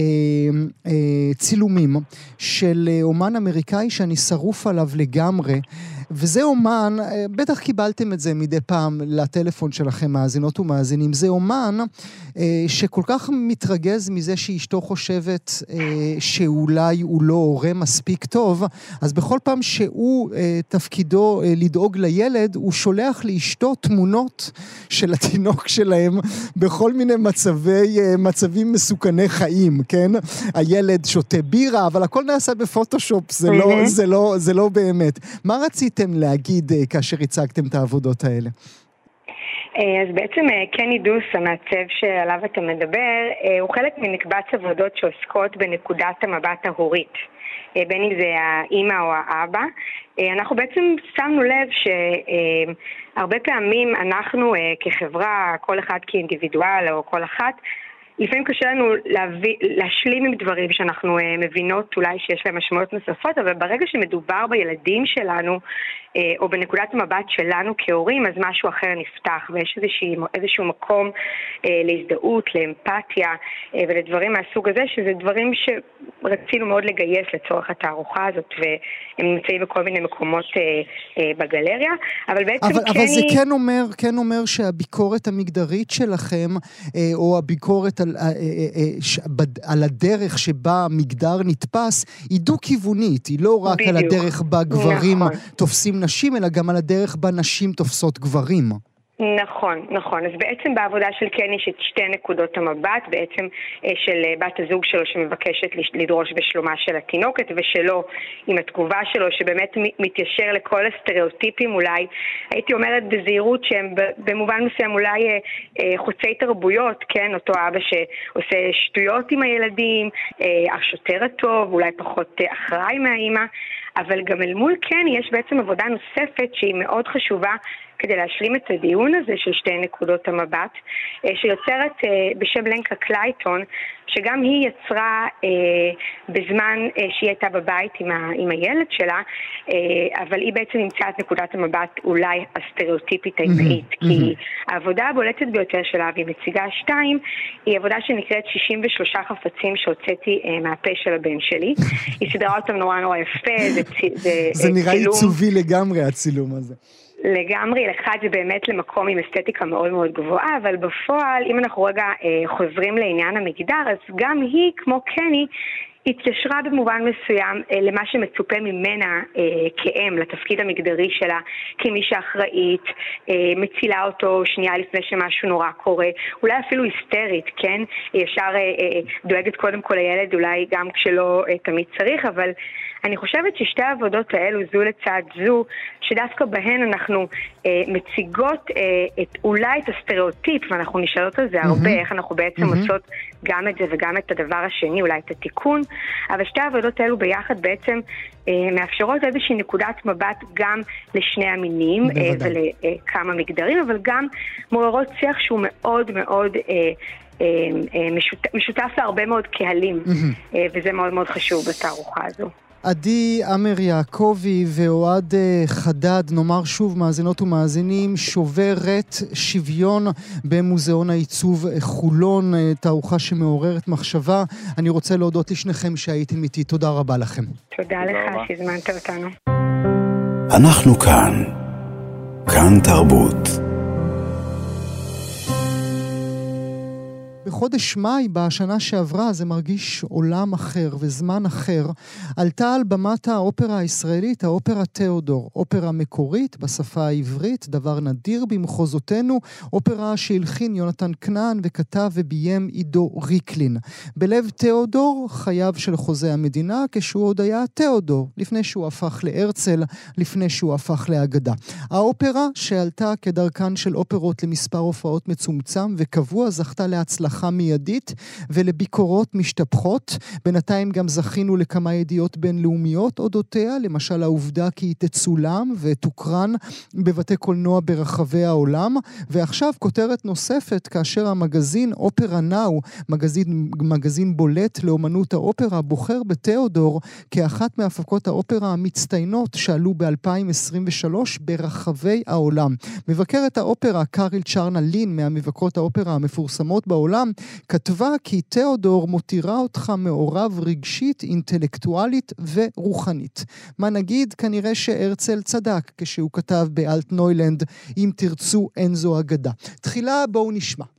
Speaker 3: אה, צילומים של אה, אומן אמריקאי שאני שרוף עליו לגמרי. וזה אומן, אה, בטח קיבלתם את זה מדי פעם לטלפון שלכם, מאזינות ומאזינים, זה אומן אה, שכל כך מתרגז מזה שאשתו חושבת אה, שאולי הוא לא הורה מספיק טוב, אז בכל פעם שהוא, תפקידו לדאוג לילד, הוא שולח לאשתו תמונות של התינוק שלהם בכל מיני מצבי, מצבים מסוכני חיים, כן? הילד שותה בירה, אבל הכל נעשה בפוטושופ, זה, לא, זה, לא, זה לא באמת. מה רצית רציתם להגיד אה, כאשר הצגתם את העבודות האלה?
Speaker 6: אה, אז בעצם אה, קני דוס, המעצב שעליו אתה מדבר, הוא חלק ממקבץ עבודות שעוסקות בנקודת המבט ההורית, בין אם זה האימא או האבא. אנחנו בעצם שמנו לב שהרבה פעמים אנחנו כחברה, כל אחד כאינדיבידואל או כל אחת, לפעמים קשה לנו להביא, להשלים עם דברים שאנחנו uh, מבינות אולי שיש להם משמעויות נוספות, אבל ברגע שמדובר בילדים שלנו, uh, או בנקודת המבט שלנו כהורים, אז משהו אחר נפתח, ויש איזושהי, איזשהו מקום uh, להזדהות, לאמפתיה ולדברים מהסוג הזה, שזה דברים שרצינו מאוד לגייס לצורך התערוכה הזאת, והם נמצאים בכל מיני מקומות בגלריה, אבל בעצם
Speaker 3: אבל,
Speaker 6: כן
Speaker 3: אבל
Speaker 6: היא...
Speaker 3: זה כן אומר, כן אומר שהביקורת המגדרית שלכם, או הביקורת על, אה, אה, אה, על הדרך שבה המגדר נתפס, היא דו-כיוונית, היא לא רק בדיוק. על הדרך בה גברים נכון. תופסים נשים, אלא גם על הדרך בה נשים תופסות גברים.
Speaker 6: נכון, נכון. אז בעצם בעבודה של קן יש את שתי נקודות המבט, בעצם אה, של אה, בת הזוג שלו שמבקשת לדרוש בשלומה של התינוקת, ושלו עם התגובה שלו, שבאמת מתיישר לכל הסטריאוטיפים אולי, הייתי אומרת בזהירות שהם במובן מסוים אולי אה, חוצי תרבויות, כן? אותו אבא שעושה שטויות עם הילדים, השוטר הטוב, אולי פחות אחראי מהאימא, אבל גם אל מול כן יש בעצם עבודה נוספת שהיא מאוד חשובה כדי להשלים את הדיון הזה של שתי נקודות המבט, אה, שיוצרת אה, בשם לנקה קלייטון, שגם היא יצרה אה, בזמן שהיא הייתה בבית עם, ה, עם הילד שלה, אבל היא בעצם נמצאה את נקודת המבט אולי הסטריאוטיפית האימהית, mm-hmm, כי mm-hmm. העבודה הבולטת ביותר שלה, והיא מציגה שתיים, היא עבודה שנקראת 63 חפצים שהוצאתי מהפה של הבן שלי. היא סידרה אותם נורא נורא יפה, זה, זה, זה
Speaker 3: נראה עיצובי לגמרי הצילום הזה.
Speaker 6: לגמרי, אחד זה באמת למקום עם אסתטיקה מאוד מאוד גבוהה, אבל בפועל, אם אנחנו רגע אה, חוזרים לעניין המגדר, אז גם היא, כמו קני, התיישרה במובן מסוים אה, למה שמצופה ממנה אה, כאם, לתפקיד המגדרי שלה, כמי שאחראית, אה, מצילה אותו שנייה לפני שמשהו נורא קורה, אולי אפילו היסטרית, כן? היא ישר אה, אה, דואגת קודם כל לילד, אולי גם כשלא אה, תמיד צריך, אבל אני חושבת ששתי העבודות האלו, זו לצד זו, שדווקא בהן אנחנו אה, מציגות אה, את, אולי את הסטריאוטיפ, ואנחנו נשאלות על זה mm-hmm. הרבה, איך אנחנו בעצם mm-hmm. עושות גם את זה וגם את הדבר השני, אולי את התיקון, אבל שתי העבודות האלו ביחד בעצם אה, מאפשרות איזושהי נקודת מבט גם לשני המינים אה, ולכמה מגדרים, אבל גם מעוררות שיח שהוא מאוד מאוד... אה, אה, אה משותף, משותף להרבה מאוד קהלים, mm-hmm. וזה מאוד מאוד חשוב בתערוכה הזו.
Speaker 3: עדי עמר יעקבי ואוהד אה, חדד, נאמר שוב, מאזינות ומאזינים, שוברת שוויון במוזיאון העיצוב חולון, אה, תערוכה שמעוררת מחשבה. אני רוצה להודות לשניכם שהייתם איתי, תודה רבה לכם.
Speaker 6: תודה לך שהזמנת אותנו.
Speaker 8: אנחנו כאן. כאן תרבות.
Speaker 3: בחודש מאי בשנה שעברה זה מרגיש עולם אחר וזמן אחר. עלתה על במת האופרה הישראלית, האופרה תיאודור, אופרה מקורית בשפה העברית, דבר נדיר במחוזותינו, אופרה שהלחין יונתן כנען וכתב וביים עידו ריקלין. בלב תיאודור, חייו של חוזה המדינה כשהוא עוד היה תיאודור, לפני שהוא הפך להרצל, לפני שהוא הפך לאגדה. האופרה שעלתה כדרכן של אופרות למספר הופעות מצומצם וקבוע זכתה להצלחה הצלחה מיידית ולביקורות משתפכות. בינתיים גם זכינו לכמה ידיעות בינלאומיות אודותיה, למשל העובדה כי היא תצולם ותוקרן בבתי קולנוע ברחבי העולם. ועכשיו כותרת נוספת, כאשר המגזין אופרה נאו, מגזין, מגזין בולט לאומנות האופרה, בוחר בתיאודור כאחת מהפקות האופרה המצטיינות שעלו ב-2023 ברחבי העולם. מבקרת האופרה קאריל צ'רנה לין מהמבקרות האופרה המפורסמות בעולם כתבה כי תיאודור מותירה אותך מעורב רגשית, אינטלקטואלית ורוחנית. מה נגיד? כנראה שהרצל צדק כשהוא כתב באלטנוילנד, אם תרצו אין זו אגדה. תחילה בואו נשמע.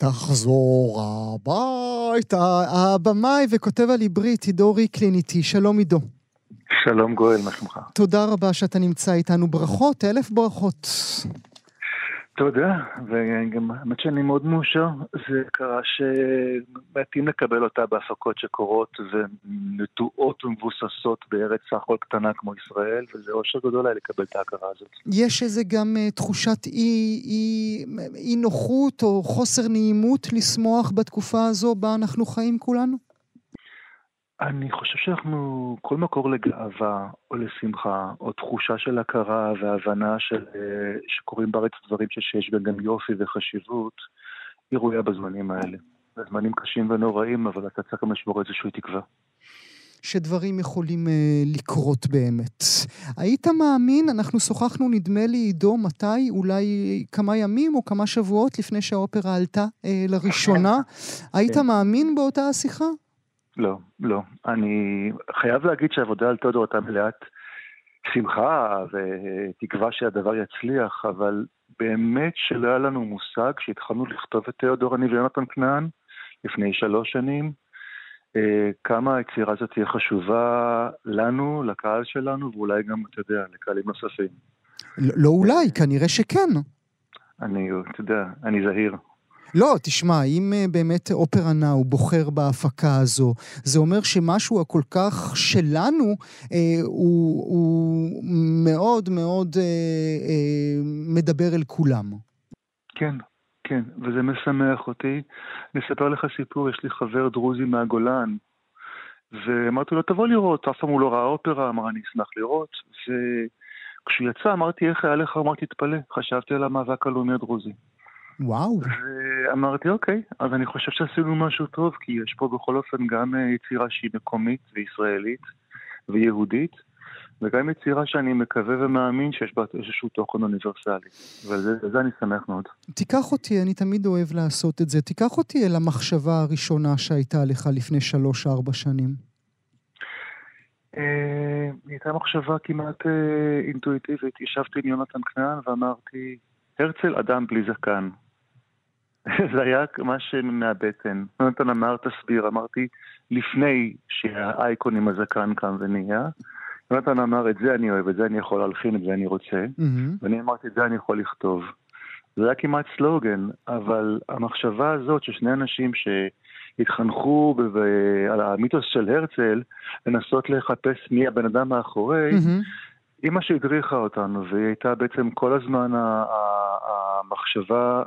Speaker 3: תחזור הביתה. הבמאי וכותב על עברית עידו ריקלין איתי. שלום עידו.
Speaker 9: שלום גואל, מה שלומך?
Speaker 3: תודה רבה שאתה נמצא איתנו. ברכות, אלף ברכות.
Speaker 9: תודה, וגם האמת שאני מאוד מאושר, זה קרה שמתאים לקבל אותה בהפקות שקורות ונטועות ומבוססות בארץ סך הכל קטנה כמו ישראל, וזה אושר גדול היה לקבל את ההכרה הזאת.
Speaker 3: יש איזה גם uh, תחושת אי, אי, אי נוחות או חוסר נעימות לשמוח בתקופה הזו בה אנחנו חיים כולנו?
Speaker 9: אני חושב שאנחנו, כל מקור לגאווה או לשמחה, או תחושה של הכרה והבנה של, אה, שקורים בארץ דברים שיש בהם גם יופי וחשיבות, היא ראויה בזמנים האלה. זה זמנים קשים ונוראים, אבל אתה צריך גם לשמור איזושהי תקווה.
Speaker 3: שדברים יכולים uh, לקרות באמת. היית מאמין, אנחנו שוחחנו נדמה לי עידו מתי, אולי כמה ימים או כמה שבועות לפני שהאופרה עלתה uh, לראשונה. היית כן. מאמין באותה השיחה?
Speaker 9: לא, לא. אני חייב להגיד שהעבודה על תיאודור הייתה מלאת שמחה ותקווה שהדבר יצליח, אבל באמת שלא היה לנו מושג כשהתחלנו לכתוב את תיאודור אני ויונתן כנען לפני שלוש שנים, אה, כמה היצירה הזאת תהיה חשובה לנו, לקהל שלנו, ואולי גם, אתה יודע, לקהלים נוספים.
Speaker 3: לא, לא אולי, כנראה שכן.
Speaker 9: אני, אתה יודע, אני זהיר.
Speaker 3: לא, תשמע, אם אה, באמת אופרה נאו בוחר בהפקה הזו, זה אומר שמשהו הכל כך שלנו אה, הוא, הוא מאוד מאוד אה, אה, מדבר אל כולם.
Speaker 9: כן, כן, וזה משמח אותי. אני אספר לך סיפור, יש לי חבר דרוזי מהגולן, ואמרתי לו, תבוא לראות, אף פעם הוא לא ראה אופרה, אמר, אני אשמח לראות, וכשהוא יצא אמרתי, איך היה לך? אמרתי, תתפלא, חשבתי על המאבק הלאומי הדרוזי.
Speaker 3: וואו.
Speaker 9: ואמרתי, אוקיי, אז אני חושב שעשינו משהו טוב, כי יש פה בכל אופן גם אה, יצירה שהיא מקומית וישראלית ויהודית, וגם יצירה שאני מקווה ומאמין שיש בה איזשהו תוכן אוניברסלי. ולזה אני שמח מאוד.
Speaker 3: תיקח אותי, אני תמיד אוהב לעשות את זה, תיקח אותי אל המחשבה הראשונה שהייתה לך לפני שלוש-ארבע שנים.
Speaker 9: אה, הייתה מחשבה כמעט אה, אינטואיטיבית. ישבתי עם יונתן כנען ואמרתי, הרצל אדם בלי זקן. זה היה משהו מהבטן. יונתן אמר, תסביר. אמרתי, לפני שהאייקון עם הזקן קם ונהיה, יונתן אמר, את זה אני אוהב, את זה אני יכול להלחין, את זה אני רוצה, mm-hmm. ואני אמרתי, את זה אני יכול לכתוב. זה היה כמעט סלוגן, אבל המחשבה הזאת ששני אנשים שהתחנכו על המיתוס של הרצל, לנסות לחפש מי הבן אדם מאחורי, mm-hmm. מה שהדריכה אותנו, והיא הייתה בעצם כל הזמן המחשבה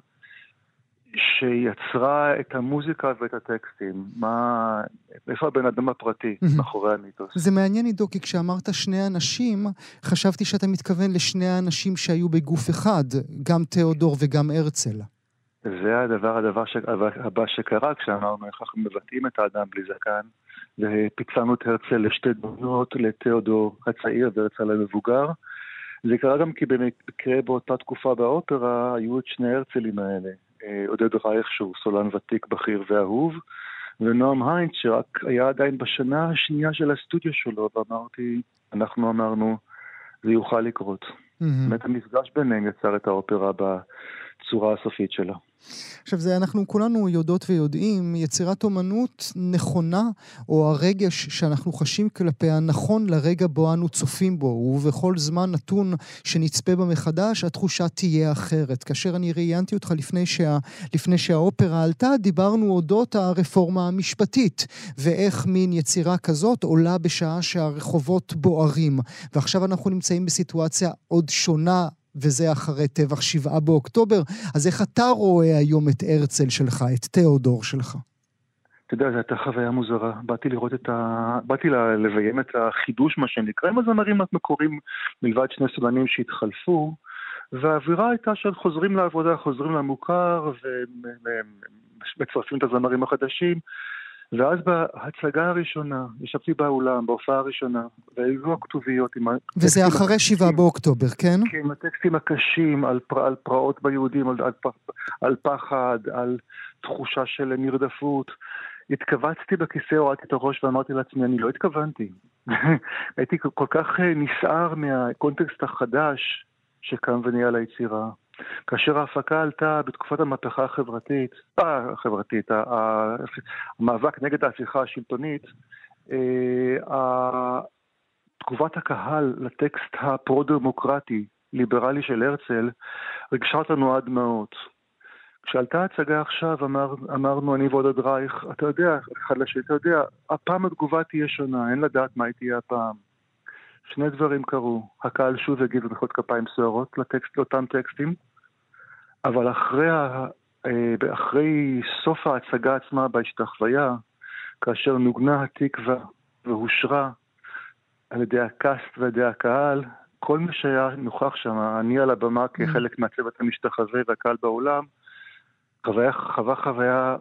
Speaker 9: שיצרה את המוזיקה ואת הטקסטים. מה... איפה הבן אדם הפרטי מאחורי המיתוס?
Speaker 3: זה מעניין, עידו, כי כשאמרת שני אנשים, חשבתי שאתה מתכוון לשני האנשים שהיו בגוף אחד, גם תיאודור וגם הרצל.
Speaker 9: זה הדבר, הדבר ש... הבא שקרה כשאמרנו איך אנחנו מבטאים את האדם בלי זקן, ופיצלנו את הרצל לשתי דמויות, לתיאודור הצעיר והרצל המבוגר. זה קרה גם כי במקרה באותה תקופה באופרה היו את שני הרצלים האלה, עודד רייך שהוא סולן ותיק, בכיר ואהוב, ונועם היינץ שרק היה עדיין בשנה השנייה של הסטודיו שלו, ואמרתי, אנחנו אמרנו, זה יוכל לקרות. באמת mm-hmm. המפגש ביניהם יצר את האופרה בצורה הסופית שלה.
Speaker 3: עכשיו, זה אנחנו כולנו יודעות ויודעים, יצירת אומנות נכונה, או הרגש שאנחנו חשים כלפיה נכון לרגע בו אנו צופים בו, ובכל זמן נתון שנצפה בה מחדש, התחושה תהיה אחרת. כאשר אני ראיינתי אותך לפני, שה, לפני שהאופרה עלתה, דיברנו אודות הרפורמה המשפטית, ואיך מין יצירה כזאת עולה בשעה שהרחובות בוערים. ועכשיו אנחנו נמצאים בסיטואציה עוד שונה וזה אחרי טבח שבעה באוקטובר, אז איך אתה רואה היום את הרצל שלך, את תיאודור שלך?
Speaker 9: אתה יודע, זו הייתה חוויה מוזרה. באתי לראות את ה... באתי לביים את החידוש, מה שנקרא, עם הזמרים המקוריים, מלבד שני סולנים שהתחלפו, והאווירה הייתה של חוזרים לעבודה, חוזרים למוכר, ומצרפים את הזמרים החדשים. ואז בהצגה הראשונה, ישבתי באולם, בהופעה הראשונה, והיו הכתוביות עם...
Speaker 3: וזה אחרי שבעה באוקטובר, כן?
Speaker 9: כן, עם הטקסטים הקשים על, פר, על פרעות ביהודים, על, על, על פחד, על תחושה של נרדפות. התכווצתי בכיסא, הורדתי את הראש ואמרתי לעצמי, אני לא התכוונתי. הייתי כל כך נסער מהקונטקסט החדש שקם ונהיה ליצירה. כאשר ההפקה עלתה בתקופת המהפכה החברתית, אה, החברתית, המאבק נגד ההפיכה השלטונית, אה, תגובת הקהל לטקסט הפרו-דמוקרטי, ליברלי של הרצל, ריגשה אותנו עד דמעות. כשעלתה ההצגה עכשיו, אמר, אמרנו אני ועודד רייך, אתה יודע, אחד לשני, אתה יודע, הפעם התגובה תהיה שונה, אין לדעת מה היא תהיה הפעם. שני דברים קרו. הקהל שוב הגיב במחיאות כפיים סוערות לטקסט, לאותם טקסטים, אבל אחרי, אה, אחרי סוף ההצגה עצמה בהשתחוויה, כאשר נוגנה התקווה והושרה על ידי הקאסט ועל ידי הקהל, כל מי שהיה נוכח שם, אני על הבמה כחלק מהצוות המשתחווה והקהל באולם, חוויה, חווה חוויה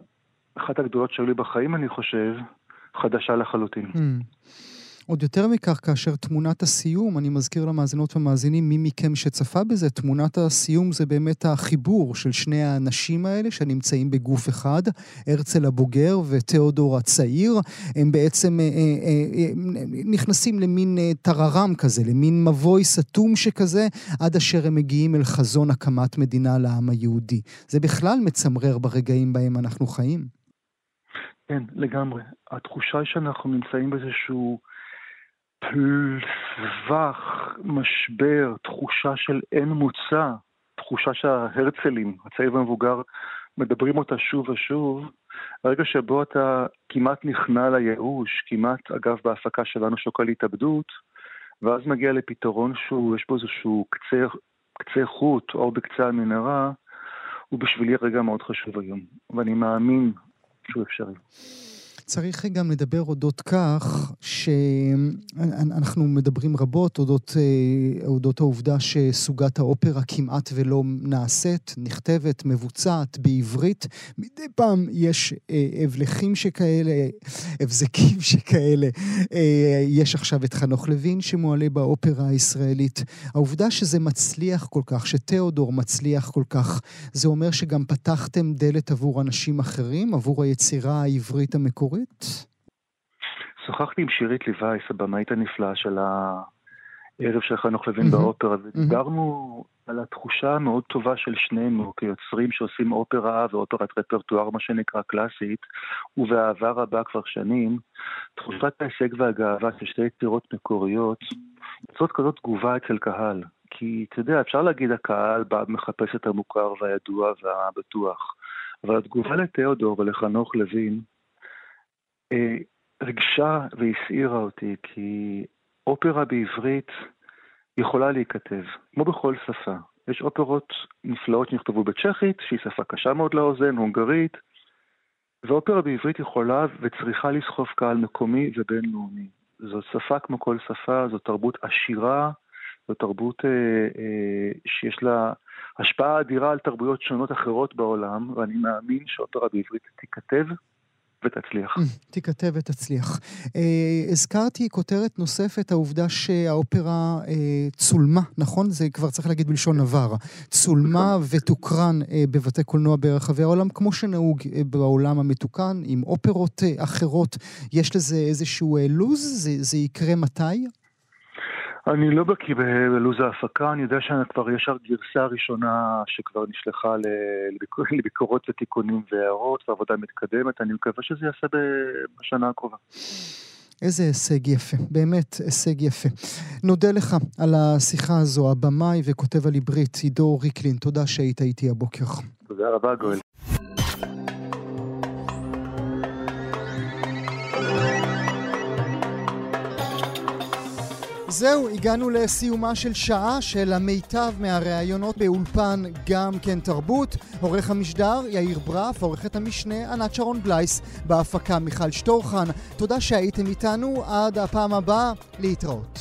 Speaker 9: אחת הגדולות שהיו לי בחיים, אני חושב, חדשה לחלוטין. Mm.
Speaker 3: עוד יותר מכך, כאשר תמונת הסיום, אני מזכיר למאזינות ומאזינים, מי מכם שצפה בזה, תמונת הסיום זה באמת החיבור של שני האנשים האלה שנמצאים בגוף אחד, הרצל הבוגר ותיאודור הצעיר. הם בעצם אה, אה, אה, נכנסים למין אה, טררם כזה, למין מבוי סתום שכזה, עד אשר הם מגיעים אל חזון הקמת מדינה לעם היהודי. זה בכלל מצמרר ברגעים בהם אנחנו חיים.
Speaker 9: כן, לגמרי. התחושה היא שאנחנו נמצאים באיזשהו... טווח, משבר, תחושה של אין מוצא, תחושה שההרצלים, הצעיר והמבוגר, מדברים אותה שוב ושוב, הרגע שבו אתה כמעט נכנע לייאוש, כמעט, אגב, בהפקה שלנו שוקל התאבדות, ואז מגיע לפתרון שהוא, יש בו איזשהו קצה, קצה חוט, אור בקצה המנהרה, הוא בשבילי רגע מאוד חשוב היום, ואני מאמין שהוא אפשרי.
Speaker 3: צריך גם לדבר אודות כך שאנחנו מדברים רבות אודות, אה, אודות העובדה שסוגת האופרה כמעט ולא נעשית, נכתבת, מבוצעת בעברית. מדי פעם יש אה, הבלחים שכאלה, הבזקים שכאלה. אה, יש עכשיו את חנוך לוין שמועלה באופרה הישראלית. העובדה שזה מצליח כל כך, שתיאודור מצליח כל כך, זה אומר שגם פתחתם דלת עבור אנשים אחרים, עבור היצירה העברית המקורית?
Speaker 9: שוחחתי עם שירית ליבייס, הבמאית הנפלאה של הערב של חנוך לוין באופרה, ודיברנו על התחושה המאוד טובה של שנינו כיוצרים שעושים אופרה ואופרת רפרטואר, מה שנקרא קלאסית, ובאהבה רבה כבר שנים, תחושת ההישג והגאווה של שתי יצירות מקוריות יוצרות כזאת תגובה אצל קהל. כי, אתה יודע, אפשר להגיד הקהל בא מחפש את המוכר והידוע והבטוח, אבל התגובה לתיאודור ולחנוך לוין ריגשה והסעירה אותי, כי אופרה בעברית יכולה להיכתב, כמו בכל שפה. יש אופרות נפלאות שנכתבו בצ'כית, שהיא שפה קשה מאוד לאוזן, הונגרית, ואופרה בעברית יכולה וצריכה לסחוף קהל מקומי ובינלאומי. זו שפה כמו כל שפה, זו תרבות עשירה, זו תרבות אה, אה, שיש לה השפעה אדירה על תרבויות שונות אחרות בעולם, ואני מאמין שאופרה בעברית תיכתב ותצליח. Mm,
Speaker 3: תיכתב ותצליח. אה, הזכרתי כותרת נוספת, העובדה שהאופרה אה, צולמה, נכון? זה כבר צריך להגיד בלשון עבר. צולמה נכון. ותוקרן אה, בבתי קולנוע ברחבי העולם, כמו שנהוג אה, בעולם המתוקן, עם אופרות אה, אחרות. יש לזה איזשהו אה, לו"ז? זה, זה יקרה מתי?
Speaker 9: אני לא בקיא בלו"ז ההפקה, אני יודע שכבר יש גרסה ראשונה שכבר נשלחה לביקורות ותיקונים והערות ועבודה מתקדמת, אני מקווה שזה יעשה בשנה הקרובה.
Speaker 3: איזה הישג יפה, באמת הישג יפה. נודה לך על השיחה הזו, הבמאי וכותב על עברית עידו ריקלין, תודה שהיית איתי הבוקר.
Speaker 9: תודה רבה, גואל.
Speaker 3: זהו, הגענו לסיומה של שעה של המיטב מהראיונות באולפן גם כן תרבות. עורך המשדר יאיר ברף, עורכת המשנה ענת שרון בלייס, בהפקה מיכל שטורחן. תודה שהייתם איתנו, עד הפעם הבאה, להתראות.